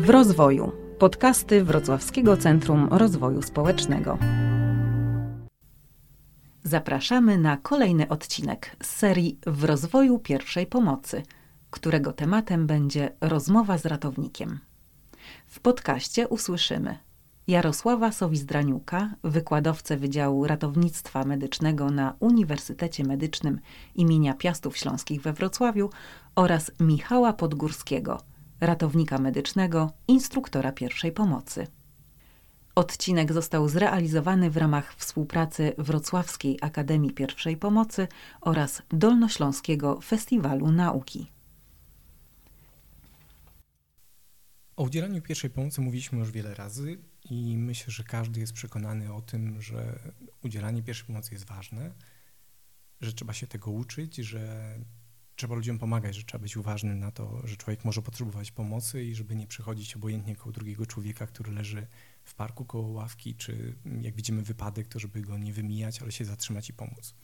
W rozwoju. Podcasty Wrocławskiego Centrum Rozwoju Społecznego. Zapraszamy na kolejny odcinek z serii W rozwoju pierwszej pomocy, którego tematem będzie rozmowa z ratownikiem. W podcaście usłyszymy Jarosława Sowizdraniuka, wykładowcę Wydziału Ratownictwa Medycznego na Uniwersytecie Medycznym imienia Piastów Śląskich we Wrocławiu oraz Michała Podgórskiego, ratownika medycznego, instruktora pierwszej pomocy. Odcinek został zrealizowany w ramach współpracy Wrocławskiej Akademii Pierwszej Pomocy oraz Dolnośląskiego Festiwalu Nauki. O udzielaniu pierwszej pomocy mówiliśmy już wiele razy i myślę, że każdy jest przekonany o tym, że udzielanie pierwszej pomocy jest ważne, że trzeba się tego uczyć, że trzeba ludziom pomagać, że trzeba być uważnym na to, że człowiek może potrzebować pomocy i żeby nie przechodzić obojętnie koło drugiego człowieka, który leży w parku koło ławki, czy jak widzimy wypadek, to żeby go nie wymijać, ale się zatrzymać i pomóc.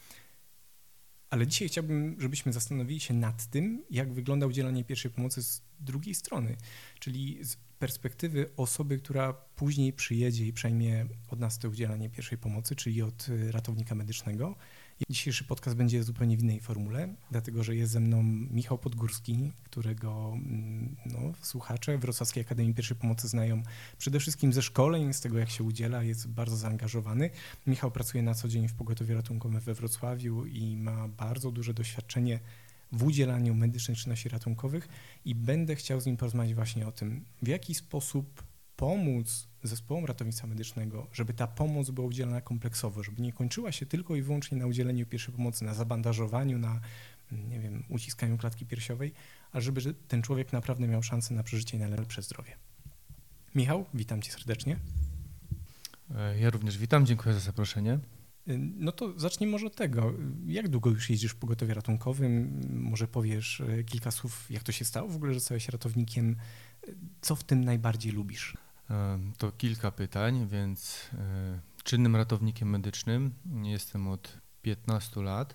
Ale dzisiaj chciałbym, żebyśmy zastanowili się nad tym, jak wygląda udzielanie pierwszej pomocy z drugiej strony, czyli z perspektywy osoby, która później przyjedzie i przejmie od nas to udzielanie pierwszej pomocy, czyli od ratownika medycznego Dzisiejszy podcast będzie zupełnie w innej formule, dlatego że jest ze mną Michał Podgórski, którego mm, no, słuchacze Wrocławskiej Akademii Pierwszej Pomocy znają przede wszystkim ze szkoleń, z tego jak się udziela, jest bardzo zaangażowany. Michał pracuje na co dzień w pogotowiu ratunkowym we Wrocławiu i ma bardzo duże doświadczenie w udzielaniu medycznej czynności ratunkowych i będę chciał z nim porozmawiać właśnie o tym, w jaki sposób pomóc zespołom ratownictwa medycznego, żeby ta pomoc była udzielana kompleksowo, żeby nie kończyła się tylko i wyłącznie na udzieleniu pierwszej pomocy, na zabandażowaniu, na nie wiem, uciskaniu klatki piersiowej, a żeby ten człowiek naprawdę miał szansę na przeżycie i na lepsze zdrowie. Michał, witam cię serdecznie. E, ja również witam, dziękuję za zaproszenie. E, no to zacznijmy może od tego. Jak długo już jeździsz w pogotowie ratunkowym? Może powiesz e, kilka słów, jak to się stało w ogóle, że stałeś ratownikiem? Co w tym najbardziej lubisz? To kilka pytań, więc e, czynnym ratownikiem medycznym jestem od 15 lat.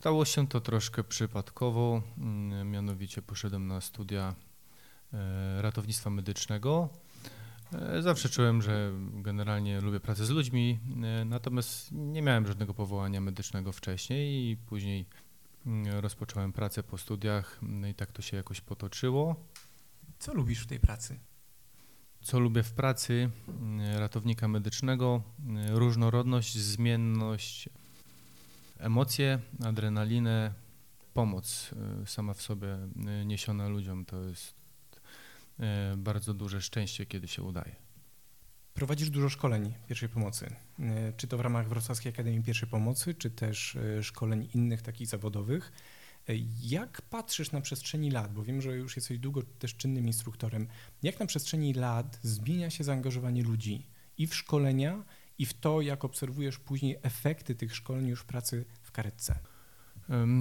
Stało się to troszkę przypadkowo, mm, mianowicie poszedłem na studia e, ratownictwa medycznego. E, zawsze czułem, że generalnie lubię pracę z ludźmi, natomiast nie miałem żadnego powołania medycznego wcześniej i później mm, rozpocząłem pracę po studiach no i tak to się jakoś potoczyło. Co lubisz w tej pracy? Co lubię w pracy mm, ratownika medycznego? Mm, różnorodność, zmienność, emocje, adrenalinę, pomoc y, sama w sobie y, niesiona ludziom to jest y, bardzo duże szczęście, kiedy się udaje. Prowadzisz dużo szkoleń pierwszej pomocy. Czy to w ramach Wrocławskiej Akademii Pierwszej Pomocy, czy też szkoleń innych takich zawodowych. Jak patrzysz na przestrzeni lat, bo wiem, że już jesteś długo też czynnym instruktorem, jak na przestrzeni lat zmienia się zaangażowanie ludzi i w szkolenia, i w to, jak obserwujesz później efekty tych szkoleń już pracy w karetce?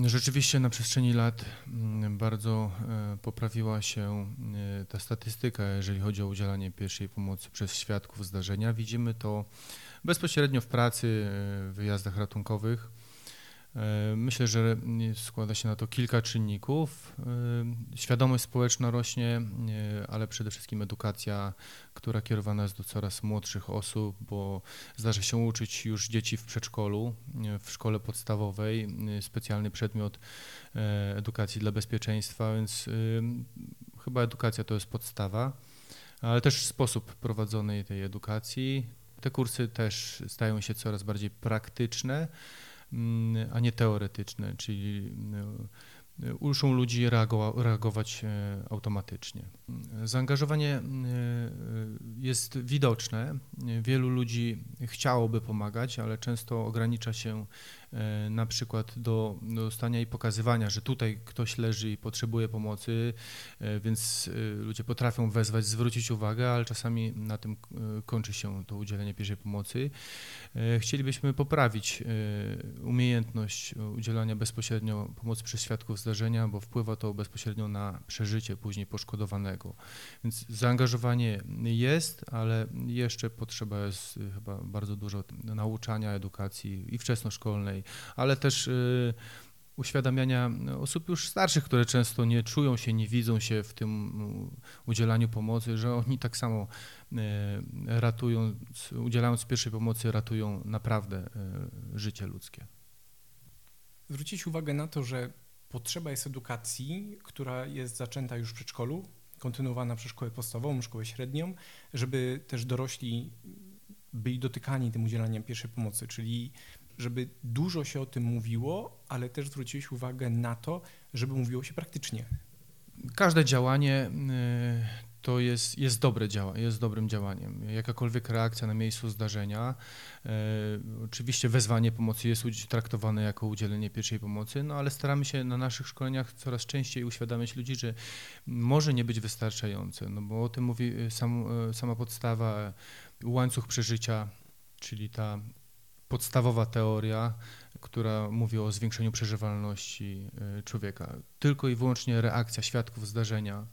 Rzeczywiście na przestrzeni lat mm, bardzo e, poprawiła się e, ta statystyka, jeżeli chodzi o udzielanie pierwszej pomocy przez świadków zdarzenia. Widzimy to bezpośrednio w pracy, e, w wyjazdach ratunkowych. E, myślę, że składa się na to kilka czynników. E, świadomość społeczna rośnie, e, ale przede wszystkim edukacja, która kierowana jest do coraz młodszych osób, bo zdarza się uczyć już dzieci w przedszkolu, w szkole podstawowej, specjalny przedmiot edukacji dla bezpieczeństwa, więc chyba edukacja to jest podstawa, ale też sposób prowadzonej tej edukacji. Te kursy też stają się coraz bardziej praktyczne. Mm, a nie teoretyczne, czyli y, uczą ludzi reagować e, automatycznie. Zaangażowanie y, jest widoczne. Wielu ludzi chciałoby pomagać, ale często ogranicza się na przykład do, do stania i pokazywania, że tutaj ktoś leży i potrzebuje pomocy, e, więc e, ludzie potrafią wezwać, zwrócić uwagę, ale czasami na tym kończy się to udzielenie pierwszej pomocy. Chcielibyśmy poprawić umiejętność udzielania bezpośrednio pomocy przez świadków zdarzenia, bo wpływa to bezpośrednio na przeżycie później poszkodowanego. Więc zaangażowanie jest, ale jeszcze potrzeba jest chyba bardzo dużo nauczania, edukacji i wczesnoszkolnej, ale też y, uświadamiania osób już starszych, które często nie czują się, nie widzą się w tym udzielaniu pomocy, że oni tak samo ratując, udzielając pierwszej pomocy, ratują naprawdę życie ludzkie. Zwrócić uwagę na to, że potrzeba jest edukacji, która jest zaczęta już w przedszkolu, kontynuowana przez szkołę podstawową, szkołę średnią, żeby też dorośli byli dotykani tym udzielaniem pierwszej pomocy, czyli żeby dużo się o tym mówiło, ale też zwróciłeś uwagę na to, żeby mówiło się praktycznie. Każde działanie y, to jest, jest dobre działa, jest dobrym działaniem. Jakakolwiek reakcja na miejscu zdarzenia, e, oczywiście wezwanie pomocy jest traktowane jako udzielenie pierwszej pomocy, no ale staramy się na naszych szkoleniach coraz częściej uświadamiać ludzi, że może nie być wystarczające, no bo o tym mówi e, sam, sama podstawa, łańcuch przeżycia, czyli ta podstawowa teoria, która mówi o zwiększeniu przeżywalności człowieka. Tylko i wyłącznie reakcja świadków zdarzenia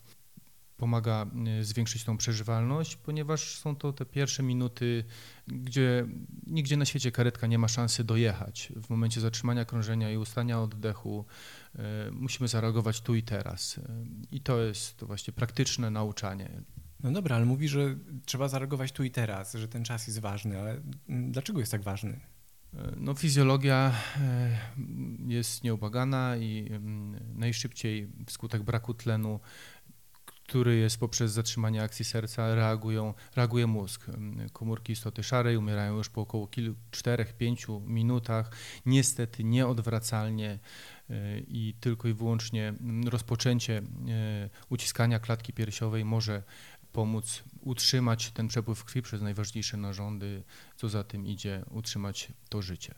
pomaga y, zwiększyć tą przeżywalność, ponieważ są to te pierwsze minuty, gdzie nigdzie na świecie karetka nie ma szansy dojechać. W momencie zatrzymania krążenia i ustania oddechu y, musimy zareagować tu i teraz. Y, I to jest to właśnie praktyczne nauczanie. No dobra, ale mówi, że trzeba zareagować tu i teraz, że ten czas jest ważny, ale mm, dlaczego jest tak ważny? No, fizjologia jest nieubagana i mm, najszybciej wskutek braku tlenu który jest poprzez zatrzymanie akcji serca, reagują, reaguje mózg. Komórki istoty szarej umierają już po około 4-5 minutach, niestety nieodwracalnie e, i tylko i wyłącznie rozpoczęcie e, uciskania klatki piersiowej może pomóc utrzymać ten przepływ krwi przez najważniejsze narządy, co za tym idzie, utrzymać to życie.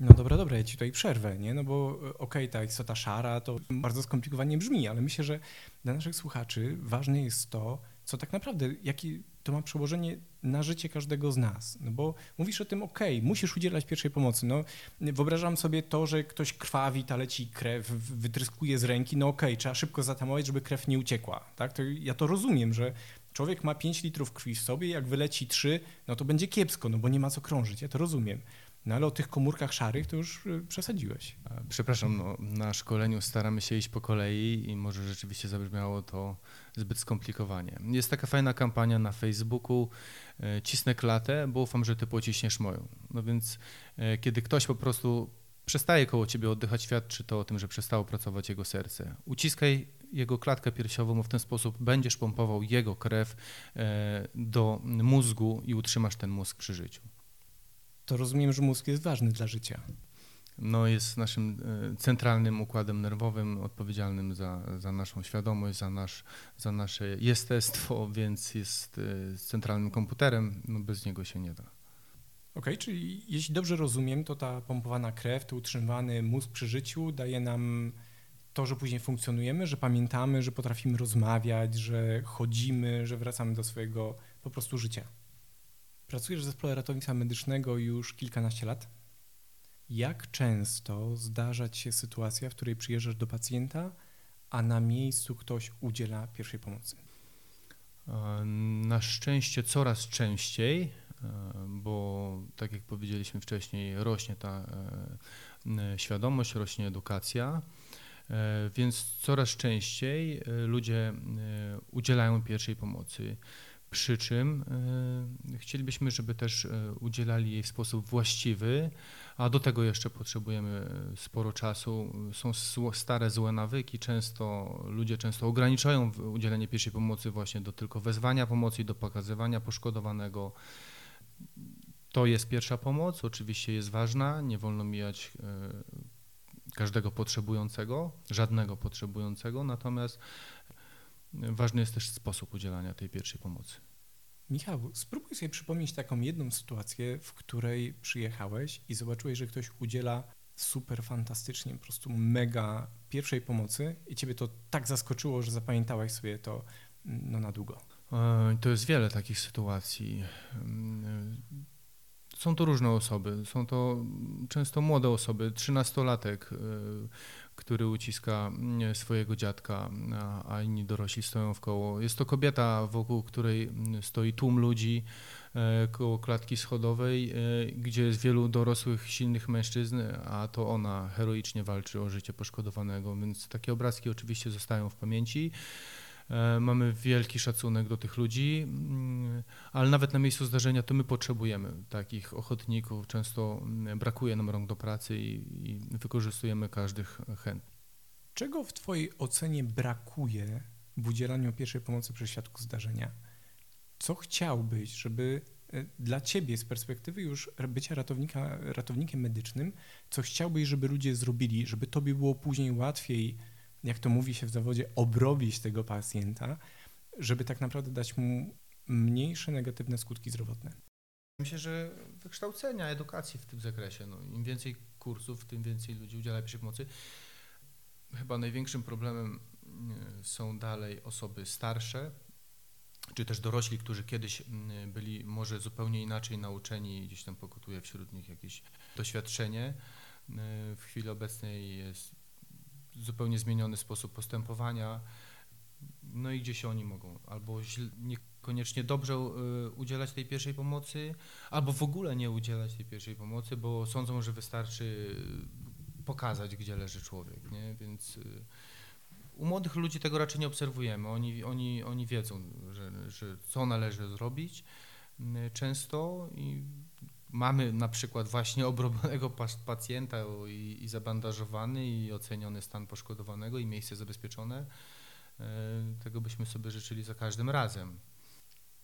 No dobra, dobra, ja ci tutaj przerwę, nie? No bo e, okej, okay, ta istota szara to bardzo skomplikowanie brzmi, ale myślę, że dla naszych słuchaczy ważne jest to, co tak naprawdę, jakie to ma przełożenie na życie każdego z nas. No bo mówisz o tym, okay, musisz udzielać pierwszej pomocy. No, wyobrażam sobie to, że ktoś krwawi, ta leci krew, wytryskuje z ręki, no okay, trzeba szybko zatamować, żeby krew nie uciekła. Tak? To ja to rozumiem, że człowiek ma 5 litrów krwi w sobie, jak wyleci 3, no to będzie kiepsko, no bo nie ma co krążyć, ja to rozumiem. No ale o tych komórkach szarych to już y, przesadziłeś. Przepraszam, no, na szkoleniu staramy się iść po kolei i może rzeczywiście zabrzmiało to zbyt skomplikowanie. Jest taka fajna kampania na Facebooku, e, cisnę klatę, bo ufam, że ty pociśniesz moją. No więc e, kiedy ktoś po prostu przestaje koło ciebie oddychać, świadczy to o tym, że przestało pracować jego serce. Uciskaj jego klatkę piersiową, bo w ten sposób będziesz pompował jego krew e, do mózgu i utrzymasz ten mózg przy życiu to rozumiem, że mózg jest ważny dla życia. No, jest naszym e, centralnym układem nerwowym odpowiedzialnym za, za naszą świadomość, za, nasz, za nasze jestestwo, więc jest e, centralnym komputerem, no bez niego się nie da. Okej, okay, czyli jeśli dobrze rozumiem, to ta pompowana krew, to utrzymywany mózg przy życiu daje nam to, że później funkcjonujemy, że pamiętamy, że potrafimy rozmawiać, że chodzimy, że wracamy do swojego po prostu życia. Pracujesz w zespole ratownictwa medycznego już kilkanaście lat. Jak często zdarza ci się sytuacja, w której przyjeżdżasz do pacjenta, a na miejscu ktoś udziela pierwszej pomocy? E, na szczęście coraz częściej, e, bo tak jak powiedzieliśmy wcześniej, rośnie ta e, świadomość, rośnie edukacja, więc coraz częściej ludzie udzielają pierwszej pomocy. Przy czym y, chcielibyśmy, żeby też y, udzielali jej w sposób właściwy, a do tego jeszcze potrzebujemy sporo czasu. Są stare, złe nawyki, często ludzie często ograniczają udzielenie pierwszej pomocy właśnie do tylko wezwania pomocy i do pokazywania poszkodowanego. To jest pierwsza pomoc, oczywiście jest ważna, nie wolno mijać każdego potrzebującego, żadnego potrzebującego, natomiast Ważny jest też sposób udzielania tej pierwszej pomocy. Michał, spróbuj sobie przypomnieć taką jedną sytuację, w której przyjechałeś i zobaczyłeś, że ktoś udziela super fantastycznie, po prostu mega pierwszej pomocy i ciebie to tak zaskoczyło, że zapamiętałeś sobie to no, na długo. E, to jest wiele takich sytuacji. Są to różne osoby, są to często młode osoby, trzynastolatek, e, który uciska mm, swojego dziadka, a, inni dorośli stoją w koło. Jest to kobieta, wokół której mm, stoi tłum ludzi e, koło klatki schodowej, e, gdzie jest wielu dorosłych, silnych mężczyzn, a to ona heroicznie walczy o życie poszkodowanego, więc takie obrazki oczywiście zostają w pamięci. E, mamy wielki szacunek do tych ludzi, mm, ale nawet na miejscu zdarzenia to my potrzebujemy takich ochotników. Często mm, brakuje nam rąk do pracy i, i wykorzystujemy każdych chętnych. Czego w Twojej ocenie brakuje w udzielaniu pierwszej pomocy przy świadku zdarzenia? Co chciałbyś, żeby e, dla Ciebie z perspektywy już bycia ratownika, ratownikiem medycznym, co chciałbyś, żeby ludzie zrobili, żeby Tobie było później łatwiej jak to mówi się w zawodzie, obrobić tego pacjenta, żeby tak naprawdę dać mu mniejsze negatywne skutki zdrowotne. Myślę, że wykształcenia, edukacji w tym zakresie. No, Im więcej kursów, tym więcej ludzi udziela pierwszej pomocy. Chyba największym problemem e, są dalej osoby starsze, czy też dorośli, którzy kiedyś byli może zupełnie inaczej nauczeni gdzieś tam pokutuje wśród nich jakieś doświadczenie. E, w chwili obecnej jest zupełnie zmieniony sposób postępowania. No i gdzieś oni mogą albo niekoniecznie dobrze y, udzielać tej pierwszej pomocy, albo w ogóle nie udzielać tej pierwszej pomocy, bo sądzą, że wystarczy pokazać, gdzie leży człowiek. Nie? Więc y, u młodych ludzi tego raczej nie obserwujemy. Oni, oni, oni wiedzą, że, że co należy zrobić często i mamy na przykład właśnie obrobionego pacjenta i, i zabandażowany i oceniony stan poszkodowanego i miejsce zabezpieczone, e, tego byśmy sobie życzyli za każdym razem.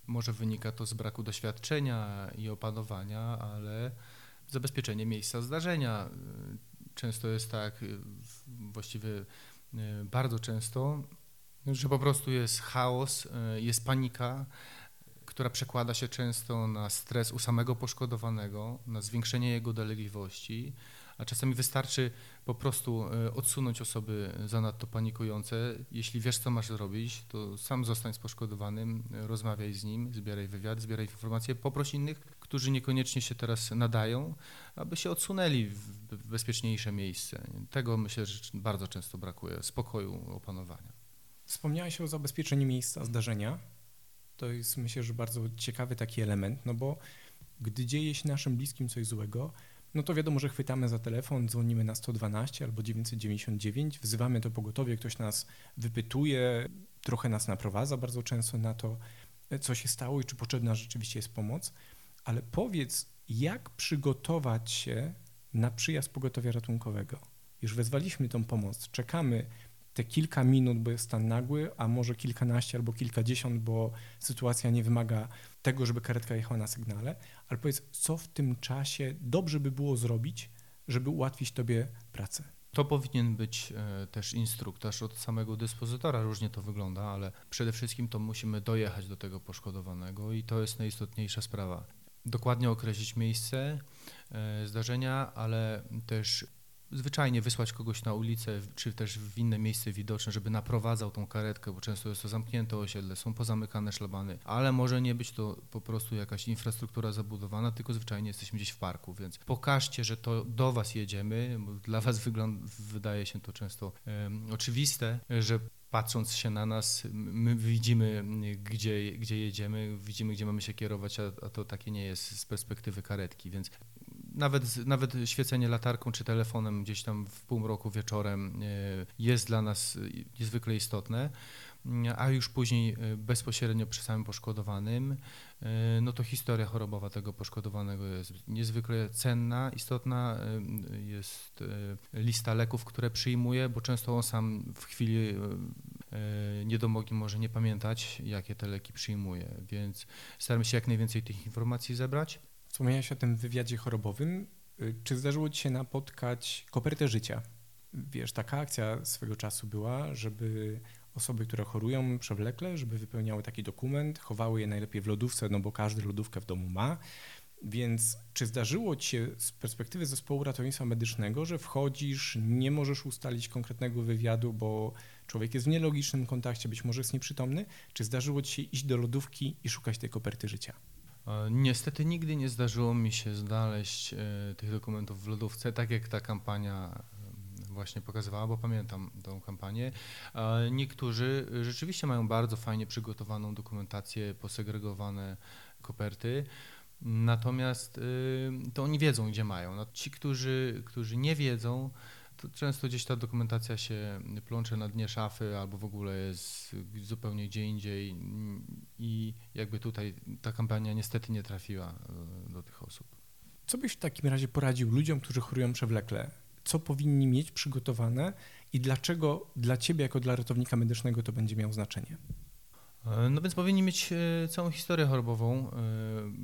Może wynika to z braku doświadczenia i opanowania, ale zabezpieczenie miejsca zdarzenia. E, często jest tak, właściwie e, bardzo często, że po prostu jest chaos, jest panika, która przekłada się często na stres u samego poszkodowanego, na zwiększenie jego dolegliwości, a czasami wystarczy po prostu e, odsunąć osoby zanadto panikujące. Jeśli wiesz, co masz zrobić, to sam zostań z poszkodowanym, rozmawiaj z nim, zbieraj wywiad, zbieraj informacje, poproś innych, którzy niekoniecznie się teraz nadają, aby się odsunęli w bezpieczniejsze miejsce. Tego myślę, że bardzo często brakuje, spokoju, opanowania. Wspomniałeś o zabezpieczeniu miejsca zdarzenia. To jest myślę, że bardzo ciekawy taki element, no bo gdy dzieje się naszym bliskim coś złego, no to wiadomo, że chwytamy za telefon, dzwonimy na 112 albo 999, wzywamy to pogotowie, ktoś nas wypytuje, trochę nas naprowadza bardzo często na to, co się stało i czy potrzebna rzeczywiście jest pomoc. Ale powiedz, jak przygotować się na przyjazd pogotowia ratunkowego? Już wezwaliśmy tą pomoc, czekamy te kilka minut, bo jest stan nagły, a może kilkanaście albo kilkadziesiąt, bo sytuacja nie wymaga tego, żeby karetka jechała na sygnale, ale powiedz, co w tym czasie dobrze by było zrobić, żeby ułatwić Tobie pracę. To powinien być e, też instruktaż od samego dyspozytora, różnie to wygląda, ale przede wszystkim to musimy dojechać do tego poszkodowanego i to jest najistotniejsza sprawa. Dokładnie określić miejsce e, zdarzenia, ale też zwyczajnie wysłać kogoś na ulicę, czy też w inne miejsce widoczne, żeby naprowadzał tą karetkę, bo często jest to zamknięte osiedle, są pozamykane szlabany, ale może nie być to po prostu jakaś infrastruktura zabudowana, tylko zwyczajnie jesteśmy gdzieś w parku, więc pokażcie, że to do Was jedziemy, dla Was wydaje się to często um, oczywiste, że patrząc się na nas, my widzimy, gdzie, gdzie jedziemy, widzimy, gdzie mamy się kierować, a, a to takie nie jest z perspektywy karetki, więc nawet, nawet świecenie latarką czy telefonem gdzieś tam w półmroku wieczorem e, jest dla nas niezwykle istotne, a już później e, bezpośrednio przy samym poszkodowanym, e, no to historia chorobowa tego poszkodowanego jest niezwykle cenna, istotna. Jest lista leków, które przyjmuje, bo często on sam w chwili niedomogi może nie pamiętać, jakie te leki przyjmuje, więc staramy się jak najwięcej tych informacji zebrać. Wspomniałeś o tym wywiadzie chorobowym. Y, czy zdarzyło Ci się napotkać kopertę życia? Wiesz, taka akcja swego czasu była, żeby osoby, które chorują przewlekle, żeby wypełniały taki dokument, chowały je najlepiej w lodówce, no bo każdy lodówkę w domu ma. Więc czy zdarzyło Ci się z perspektywy zespołu ratownictwa medycznego, że wchodzisz, nie możesz ustalić konkretnego wywiadu, bo człowiek jest w nielogicznym kontakcie, być może jest nieprzytomny? Czy zdarzyło Ci się iść do lodówki i szukać tej koperty życia? Niestety nigdy nie zdarzyło mi się znaleźć e, tych dokumentów w lodówce, tak jak ta kampania właśnie pokazywała, bo pamiętam tą kampanię. Niektórzy rzeczywiście mają bardzo fajnie przygotowaną dokumentację, posegregowane koperty. Natomiast to oni wiedzą, gdzie mają. No, ci, którzy, którzy nie wiedzą, często gdzieś ta dokumentacja się plącze na dnie szafy albo w ogóle jest zupełnie gdzie indziej i jakby tutaj ta kampania niestety nie trafiła do, do tych osób. Co byś w takim razie poradził ludziom, którzy chorują przewlekle? Co powinni mieć przygotowane i dlaczego dla ciebie, jako dla ratownika medycznego, to będzie miało znaczenie? E, no więc powinni mieć e, całą historię chorobową e,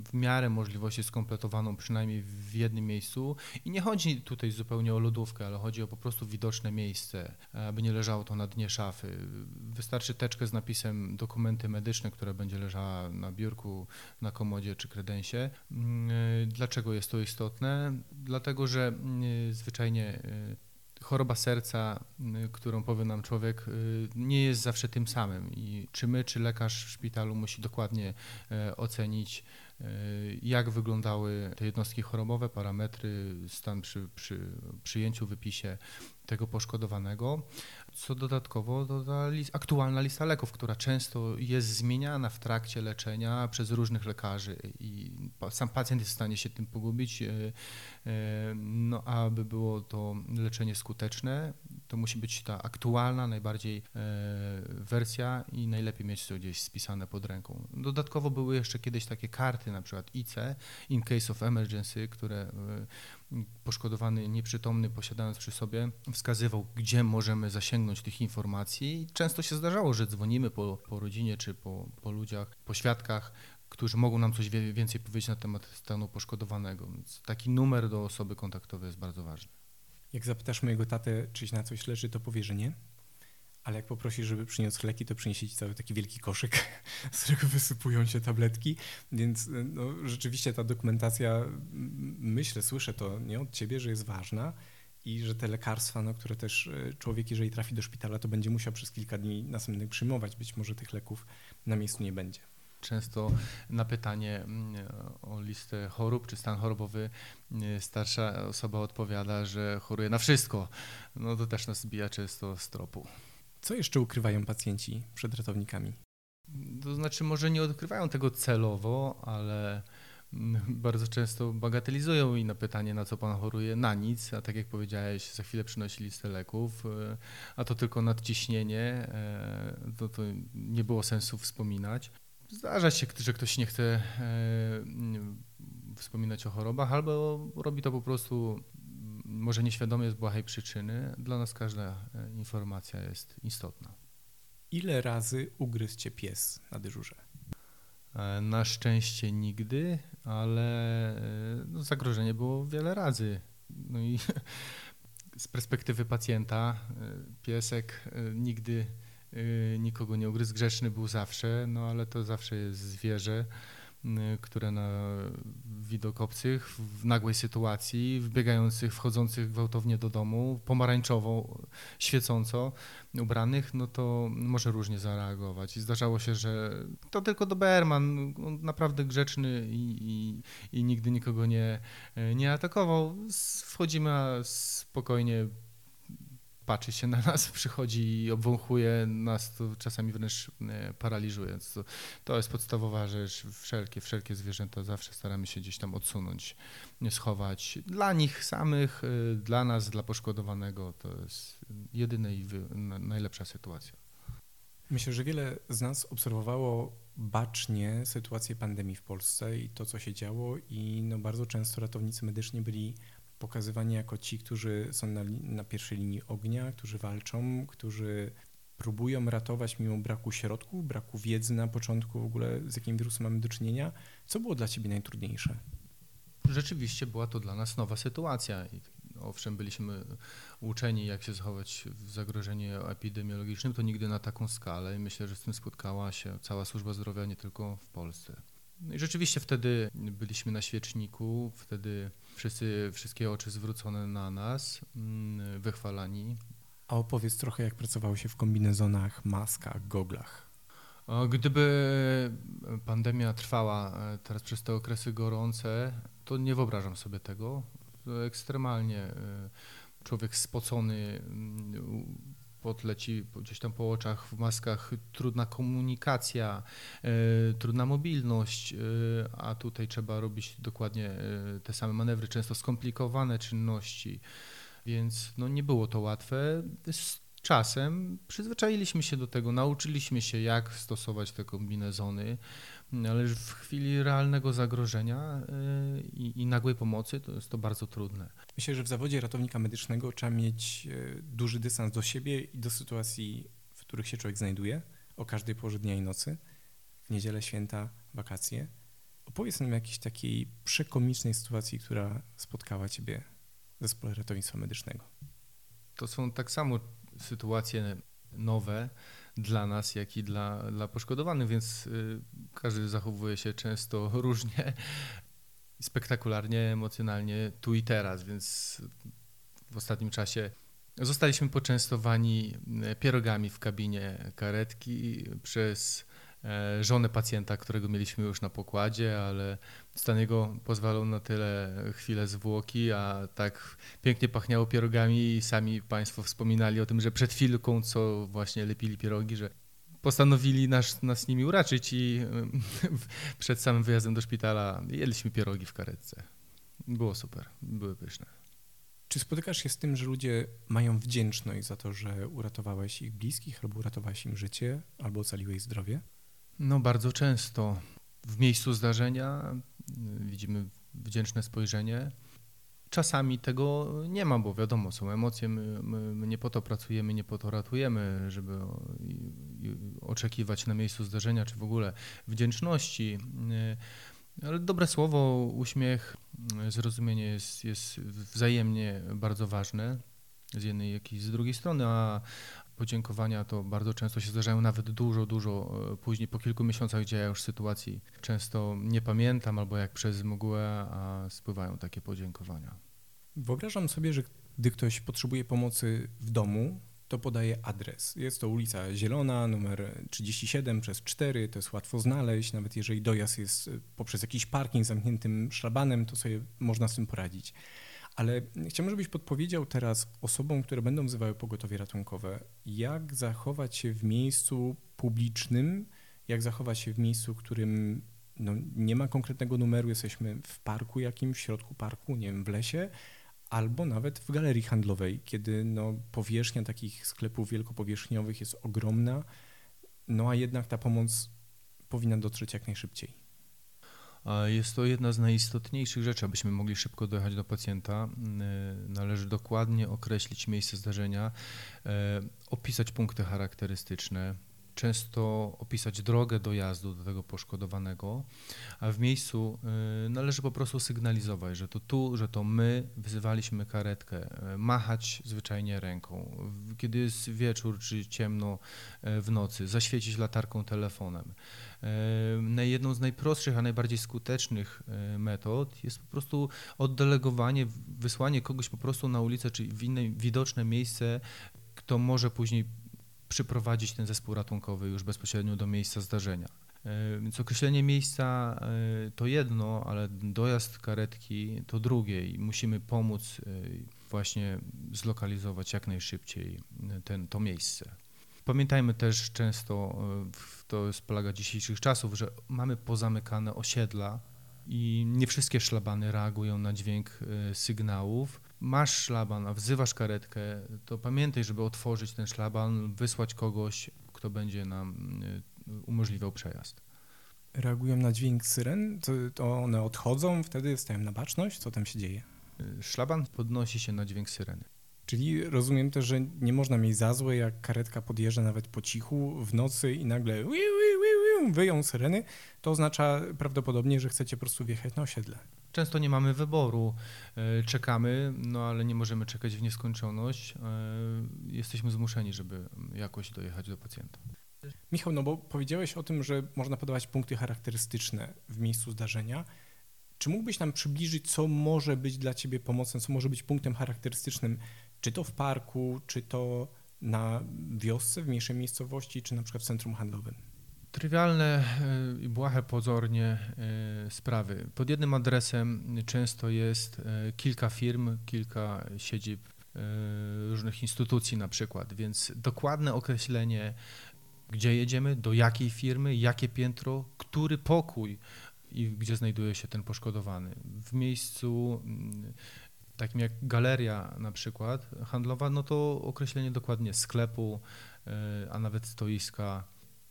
w miarę możliwości skompletowaną przynajmniej w jednym miejscu i nie chodzi tutaj zupełnie o lodówkę, ale chodzi o po prostu widoczne miejsce, aby nie leżało to na dnie szafy. Wystarczy teczkę z napisem dokumenty medyczne, która będzie leżała na biurku, na komodzie czy kredensie. Mm, dlaczego jest to istotne? Dlatego, że mm, zwyczajnie choroba serca, y, którą powie nam człowiek, y, nie jest zawsze tym samym. I czy my, czy lekarz w szpitalu musi dokładnie e, ocenić, jak wyglądały te jednostki chorobowe, parametry, stan przy, przy przyjęciu, wypisie tego poszkodowanego. Co dodatkowo doda list, aktualna lista leków, która często jest zmieniana w trakcie leczenia przez różnych lekarzy i sam pacjent jest w stanie się tym pogubić. E, e, no, aby było to leczenie skuteczne, to musi być ta aktualna, najbardziej e, wersja i najlepiej mieć to gdzieś spisane pod ręką. Dodatkowo były jeszcze kiedyś takie karty, na przykład IC, in case of emergency, które poszkodowany, nieprzytomny, posiadając przy sobie, wskazywał, gdzie możemy zasięgnąć tych informacji. Często się zdarzało, że dzwonimy po, po rodzinie czy po, po ludziach, po świadkach, którzy mogą nam coś więcej powiedzieć na temat stanu poszkodowanego. Więc taki numer do osoby kontaktowej jest bardzo ważny. Jak zapytasz mojego tatę, czyś na coś leży, to powie, że nie? ale jak poprosisz, żeby przyniósł leki, to przyniesie ci cały taki wielki koszyk, z którego wysypują się tabletki, więc no, rzeczywiście ta dokumentacja, myślę, słyszę to nie od ciebie, że jest ważna i że te lekarstwa, no, które też e, człowiek, jeżeli trafi do szpitala, to będzie musiał przez kilka dni następnych przyjmować, być może tych leków na miejscu nie będzie. Często na pytanie mm, o listę chorób czy stan chorobowy mm, starsza osoba odpowiada, że choruje na wszystko. No to też nas zbija często z tropu. Co jeszcze ukrywają pacjenci przed ratownikami? To znaczy, może nie odkrywają tego celowo, ale mm, bardzo często bagatelizują i na pytanie, na co pan choruje, na nic, a tak jak powiedziałeś, za chwilę przynosi listę leków, e, a to tylko nadciśnienie, e, to, to nie było sensu wspominać. Zdarza się, że ktoś nie chce e, wspominać o chorobach, albo robi to po prostu może nieświadomie z błahej przyczyny, dla nas każda e, informacja jest istotna. Ile razy ugryzł cię pies na dyżurze? E, na szczęście nigdy, ale no, zagrożenie było wiele razy. No i z perspektywy pacjenta piesek nigdy nikogo nie ugryzł. Grzeczny był zawsze, no ale to zawsze jest zwierzę. Y, które na widok obcych w nagłej sytuacji, wbiegających, wchodzących gwałtownie do domu, pomarańczowo, świecąco ubranych, no to może różnie zareagować. I zdarzało się, że to tylko Doberman, on naprawdę grzeczny i, i, i nigdy nikogo nie, nie atakował. Wchodzimy spokojnie patrzy się na nas, przychodzi i obwąchuje nas, to czasami wręcz e, paraliżuje. To, to jest podstawowa rzecz. Wszelkie, wszelkie zwierzęta zawsze staramy się gdzieś tam odsunąć, schować. Dla nich samych, e, dla nas, dla poszkodowanego to jest jedyna i najlepsza sytuacja. Myślę, że wiele z nas obserwowało bacznie sytuację pandemii w Polsce i to, co się działo, i no bardzo często ratownicy medyczni byli pokazywani jako ci, którzy są na, na pierwszej linii ognia, którzy walczą, którzy próbują ratować mimo braku środków, braku wiedzy na początku w ogóle, z jakim wirusem mamy do czynienia. Co było dla Ciebie najtrudniejsze? Rzeczywiście była to dla nas nowa sytuacja. Owszem, byliśmy uczeni, jak się zachować w zagrożeniu epidemiologicznym, to nigdy na taką skalę i myślę, że z tym spotkała się cała służba zdrowia nie tylko w Polsce. No i rzeczywiście wtedy byliśmy na świeczniku, wtedy wszyscy, wszystkie oczy zwrócone na nas, mm, wychwalani. A opowiedz trochę, jak pracowało się w kombinezonach, maskach, goglach. Gdyby pandemia trwała e, teraz przez te okresy gorące, to nie wyobrażam sobie tego. Ekstremalnie e, człowiek spocony, mm, pot leci gdzieś tam po oczach, w maskach, trudna komunikacja, y, trudna mobilność, y, a tutaj trzeba robić dokładnie y, te same manewry, często skomplikowane czynności, więc no, nie było to łatwe. Czasem przyzwyczailiśmy się do tego, nauczyliśmy się, jak stosować te kombinezony, ale w chwili realnego zagrożenia i, i nagłej pomocy to jest to bardzo trudne. Myślę, że w zawodzie ratownika medycznego trzeba mieć e, duży dystans do siebie i do sytuacji, w których się człowiek znajduje, o każdej porze dnia i nocy, w niedzielę, święta, wakacje. Opowiedz nam o jakiejś takiej przekomicznej sytuacji, która spotkała Ciebie w zespole ratownictwa medycznego. To są tak samo sytuacje nowe dla nas, jak i dla, dla poszkodowanych, więc y, każdy zachowuje się często różnie spektakularnie, emocjonalnie tu i teraz, więc w ostatnim czasie zostaliśmy poczęstowani e, pierogami w kabinie karetki przez żonę pacjenta, którego mieliśmy już na pokładzie, ale stan jego pozwalał na tyle chwilę zwłoki, a tak pięknie pachniało pierogami i sami Państwo wspominali o tym, że przed chwilką, co właśnie lepili pierogi, że postanowili nas, nas nimi uraczyć i przed samym wyjazdem do szpitala jedliśmy pierogi w karetce. Było super, były pyszne. Czy spotykasz się z tym, że ludzie mają wdzięczność za to, że uratowałeś ich bliskich, albo uratowałeś im życie, albo ocaliłeś zdrowie? No bardzo często. W miejscu zdarzenia y, widzimy wdzięczne spojrzenie. Czasami tego nie ma, bo wiadomo, są emocje, my, my, my, nie po to pracujemy, nie po to ratujemy, żeby oczekiwać na miejscu zdarzenia, czy w ogóle wdzięczności. Ale dobre słowo, uśmiech, zrozumienie jest, jest wzajemnie bardzo ważne z jednej, jak i z drugiej strony, a podziękowania to bardzo często się zdarzają nawet dużo, dużo e, później, po kilku miesiącach, gdzie ja już sytuacji często nie pamiętam albo jak przez mgłę, a spływają takie podziękowania. Wyobrażam sobie, że gdy ktoś potrzebuje pomocy w domu, to podaje adres. Jest to ulica Zielona, numer 37 przez 4, to jest łatwo znaleźć, nawet jeżeli dojazd jest e, poprzez jakiś parking zamkniętym szlabanem, to sobie można z tym poradzić. Ale chciałbym, żebyś podpowiedział teraz osobom, które będą wzywały pogotowie ratunkowe, jak zachować się w miejscu publicznym, jak zachować się w miejscu, w którym no, nie ma konkretnego numeru, jesteśmy w parku jakimś, w środku parku, nie wiem, w lesie, albo nawet w galerii handlowej, kiedy no, powierzchnia takich sklepów wielkopowierzchniowych jest ogromna, no a jednak ta pomoc powinna dotrzeć jak najszybciej. Jest to jedna z najistotniejszych rzeczy, abyśmy mogli szybko dojechać do pacjenta. Y, należy dokładnie określić miejsce zdarzenia, y, opisać punkty charakterystyczne, często opisać drogę dojazdu do tego poszkodowanego, a w miejscu y, należy po prostu sygnalizować, że to tu, że to my wzywaliśmy karetkę, y, machać zwyczajnie ręką. Kiedy jest wieczór czy ciemno y, w nocy, zaświecić latarką telefonem. Jedną z najprostszych, a najbardziej skutecznych metod jest po prostu oddelegowanie, wysłanie kogoś po prostu na ulicę czy w inne widoczne miejsce, kto może później przyprowadzić ten zespół ratunkowy już bezpośrednio do miejsca zdarzenia. Więc określenie miejsca e, to jedno, ale dojazd karetki to drugie i musimy pomóc e, właśnie zlokalizować jak najszybciej ten, to miejsce. Pamiętajmy też często, to jest plaga dzisiejszych czasów, że mamy pozamykane osiedla i nie wszystkie szlabany reagują na dźwięk sygnałów masz szlaban, a wzywasz karetkę, to pamiętaj, żeby otworzyć ten szlaban, wysłać kogoś, kto będzie nam y, umożliwiał przejazd. Reagują na dźwięk syren? To, to one odchodzą, wtedy stają na baczność? Co tam się dzieje? Y, szlaban podnosi się na dźwięk syreny. Czyli rozumiem też, że nie można mieć za złe, jak karetka podjeżdża nawet po cichu w nocy i nagle wyją syreny, to oznacza prawdopodobnie, że chcecie po prostu wjechać na osiedle. Często nie mamy wyboru, e, czekamy, no ale nie możemy czekać w nieskończoność. E, jesteśmy zmuszeni, żeby jakoś dojechać do pacjenta. Michał, no bo powiedziałeś o tym, że można podawać punkty charakterystyczne w miejscu zdarzenia. Czy mógłbyś nam przybliżyć, co może być dla Ciebie pomocne, co może być punktem charakterystycznym, czy to w parku, czy to na wiosce, w mniejszej miejscowości, czy na przykład w centrum handlowym? Trywialne i błahe pozornie e, sprawy. Pod jednym adresem często jest e, kilka firm, kilka siedzib różnych instytucji na przykład, więc dokładne określenie, gdzie jedziemy, do jakiej firmy, jakie piętro, który pokój i gdzie znajduje się ten poszkodowany. W miejscu mm, takim jak galeria na przykład handlowa, no to określenie dokładnie sklepu, a nawet stoiska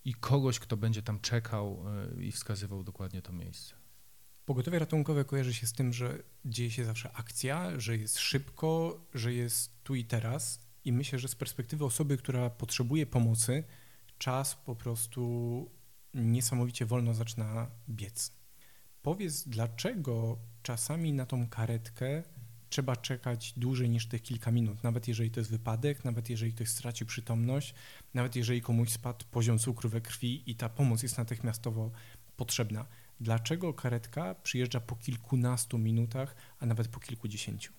i kogoś, kto będzie tam czekał i wskazywał dokładnie to miejsce. Pogotowie ratunkowe kojarzy się z tym, że dzieje się zawsze akcja, że jest szybko, że jest tu i teraz. I myślę, że z perspektywy osoby, która potrzebuje pomocy, czas po prostu niesamowicie wolno zaczyna biec. Powiedz, dlaczego czasami na tą karetkę trzeba czekać dłużej niż te kilka minut, nawet jeżeli to jest wypadek, nawet jeżeli ktoś straci przytomność, nawet jeżeli komuś spadł poziom cukru we krwi i ta pomoc jest natychmiastowo potrzebna. Dlaczego karetka przyjeżdża po kilkunastu minutach, a nawet po kilkudziesięciu?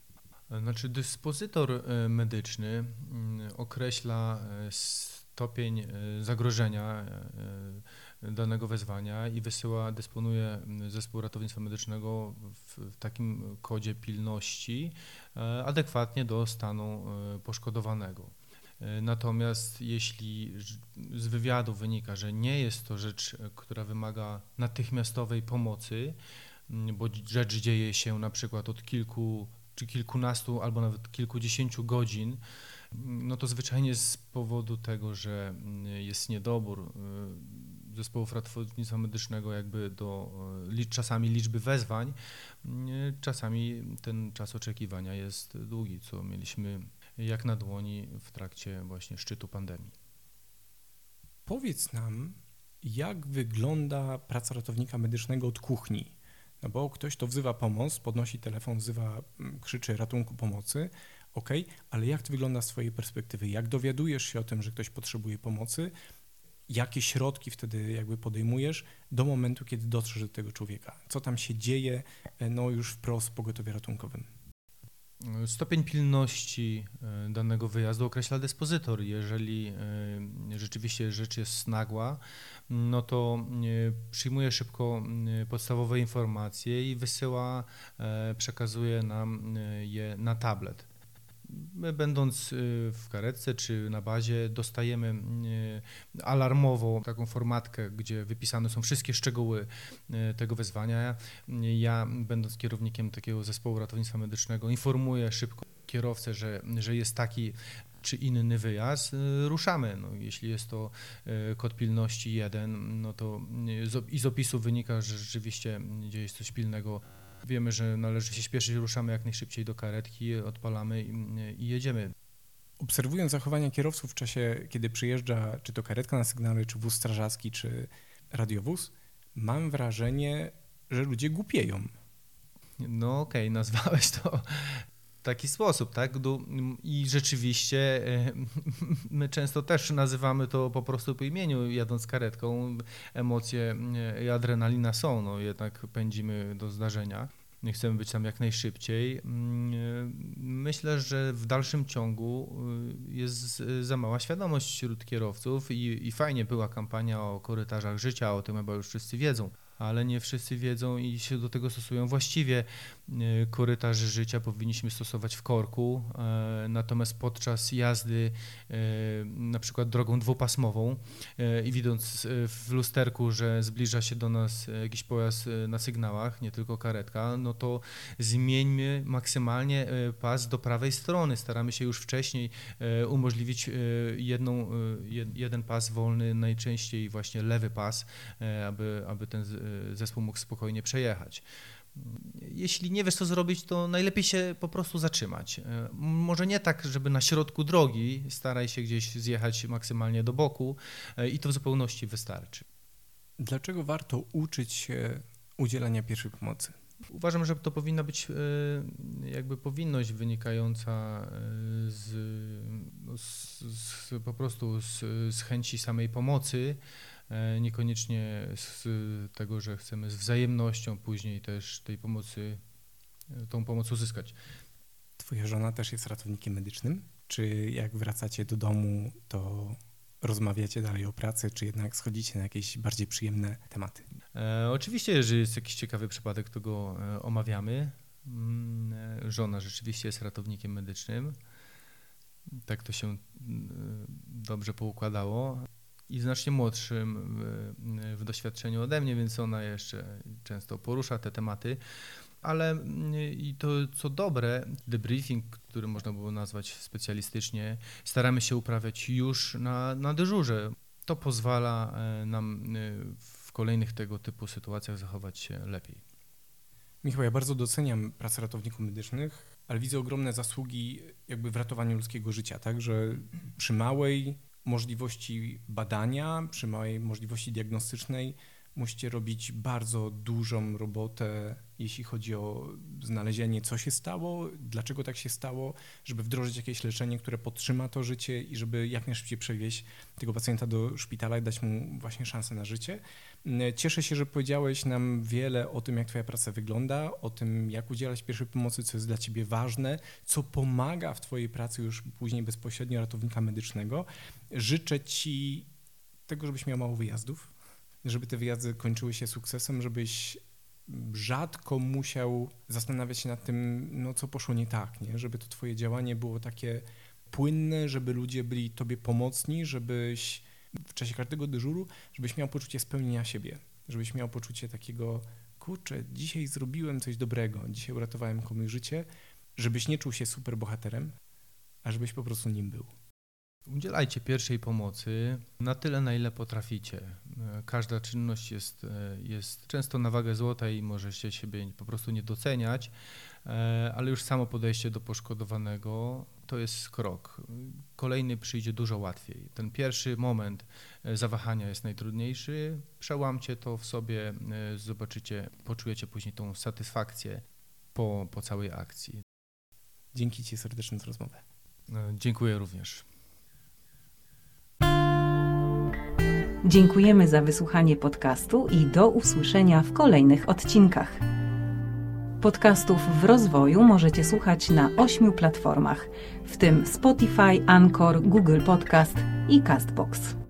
Znaczy, dyspozytor e, medyczny mm, określa e, stopień e, zagrożenia danego wezwania i wysyła, dysponuje mm, zespół ratownictwa medycznego w, takim kodzie pilności adekwatnie do stanu poszkodowanego. E, natomiast jeśli z wywiadu wynika, że nie jest to rzecz, e, która wymaga natychmiastowej pomocy, bo rzecz dzieje się na przykład od kilku czy kilkunastu albo nawet kilkudziesięciu godzin, no to zwyczajnie z powodu tego, że jest niedobór e, zespołów ratownictwa medycznego jakby do czasami liczby wezwań, czasami ten czas oczekiwania jest długi, co mieliśmy jak na dłoni w trakcie właśnie szczytu pandemii. Powiedz nam, jak wygląda praca ratownika medycznego od kuchni? No bo ktoś to wzywa pomoc, podnosi telefon, wzywa, mm, krzyczy ratunku pomocy, ok, ale jak to wygląda z Twojej perspektywy? Jak dowiadujesz się o tym, że ktoś potrzebuje pomocy? Jakie środki wtedy jakby podejmujesz do momentu, kiedy dotrzesz do tego człowieka? Co tam się dzieje, e, no już wprost w pogotowie ratunkowym? Stopień pilności e, danego wyjazdu określa dyspozytor. Jeżeli e, rzeczywiście rzecz jest nagła, no to przyjmuje szybko podstawowe informacje i wysyła, przekazuje nam je na tablet. My będąc y, w karetce czy na bazie dostajemy y, alarmowo taką formatkę, gdzie wypisane są wszystkie szczegóły y, tego wezwania. Ja będąc kierownikiem takiego zespołu ratownictwa medycznego informuję szybko kierowcę, że, że jest taki czy inny wyjazd, ruszamy. No, jeśli jest to kod pilności 1, no to i z opisu wynika, że rzeczywiście dzieje się coś pilnego Wiemy, że należy się śpieszyć, ruszamy jak najszybciej do karetki, odpalamy i, i jedziemy. Obserwując zachowania kierowców w czasie, kiedy przyjeżdża czy to karetka na sygnale, czy wóz strażacki, czy radiowóz, mam wrażenie, że ludzie głupieją. No okej, okay, nazwałeś to taki sposób, tak? I rzeczywiście e, my często też nazywamy to po prostu po imieniu, jadąc karetką. Emocje e, i adrenalina są, no jednak pędzimy do zdarzenia. Chcemy być tam jak najszybciej. Mm, e, myślę, że w dalszym ciągu jest za mała świadomość wśród kierowców i, i fajnie była kampania o korytarzach życia, o tym chyba już wszyscy wiedzą ale nie wszyscy wiedzą i się do tego stosują. Właściwie korytarz życia powinniśmy stosować w korku, e, natomiast podczas jazdy e, na przykład drogą dwupasmową i widząc w lusterku, że zbliża się do nas jakiś pojazd na sygnałach, nie tylko karetka, no to zmieńmy maksymalnie pas do prawej strony. Staramy się już wcześniej umożliwić jedną, jeden pas wolny, najczęściej właśnie lewy pas, aby, aby ten zespół mógł spokojnie przejechać. Jeśli nie wiesz, co zrobić, to najlepiej się po prostu zatrzymać. Może nie tak, żeby na środku drogi, staraj się gdzieś zjechać maksymalnie do boku i to w zupełności wystarczy. Dlaczego warto uczyć się udzielania pierwszej pomocy? Uważam, że to powinna być e, jakby powinność wynikająca e, z, z, z po prostu z, z chęci samej pomocy, E, niekoniecznie z tego, że chcemy z wzajemnością później też tej pomocy, e, tą pomoc uzyskać. Twoja żona też jest ratownikiem medycznym? Czy jak wracacie do domu, to rozmawiacie dalej o pracy, czy jednak schodzicie na jakieś bardziej przyjemne tematy? E, oczywiście, jeżeli jest jakiś ciekawy przypadek, to go e, omawiamy. Mm, żona rzeczywiście jest ratownikiem medycznym. Tak to się dobrze poukładało i znacznie młodszym w, doświadczeniu ode mnie, więc ona jeszcze często porusza te tematy. Ale i to co dobre, debriefing, który można było nazwać specjalistycznie, staramy się uprawiać już na, na dyżurze. To pozwala e, nam e, w kolejnych tego typu sytuacjach zachować się lepiej. Michał, ja bardzo doceniam pracę ratowników medycznych, ale widzę ogromne zasługi jakby w ratowaniu ludzkiego życia, tak, że przy małej możliwości badania, przy małej możliwości diagnostycznej musicie robić bardzo dużą robotę, jeśli chodzi o znalezienie, co się stało, dlaczego tak się stało, żeby wdrożyć jakieś leczenie, które podtrzyma to życie i żeby jak najszybciej przewieźć tego pacjenta do szpitala i dać mu właśnie szansę na życie. Cieszę się, że powiedziałeś nam wiele o tym, jak Twoja praca wygląda, o tym, jak udzielać pierwszej pomocy, co jest dla Ciebie ważne, co pomaga w Twojej pracy już później bezpośrednio ratownika medycznego. Życzę Ci tego, żebyś miał mało wyjazdów, żeby te wyjazdy kończyły się sukcesem, żebyś rzadko musiał zastanawiać się nad tym, no co poszło nie tak, nie? żeby to Twoje działanie było takie płynne, żeby ludzie byli Tobie pomocni, żebyś w czasie każdego dyżuru, żebyś miał poczucie spełnienia siebie, żebyś miał poczucie takiego, kurczę, dzisiaj zrobiłem coś dobrego, dzisiaj uratowałem komuś życie, żebyś nie czuł się super bohaterem, a żebyś po prostu nim był. Udzielajcie pierwszej pomocy na tyle, na ile potraficie. Każda czynność jest, jest często na wagę złota i możecie siebie po prostu nie doceniać, ale już samo podejście do poszkodowanego to jest krok. Kolejny przyjdzie dużo łatwiej. Ten pierwszy moment zawahania jest najtrudniejszy. Przełamcie to w sobie, zobaczycie, poczujecie później tą satysfakcję po, po całej akcji. Dzięki Ci serdecznie za rozmowę. Dziękuję również. Dziękujemy za wysłuchanie podcastu i do usłyszenia w kolejnych odcinkach. Podcastów w rozwoju możecie słuchać na ośmiu platformach, w tym Spotify, Anchor, Google Podcast i Castbox.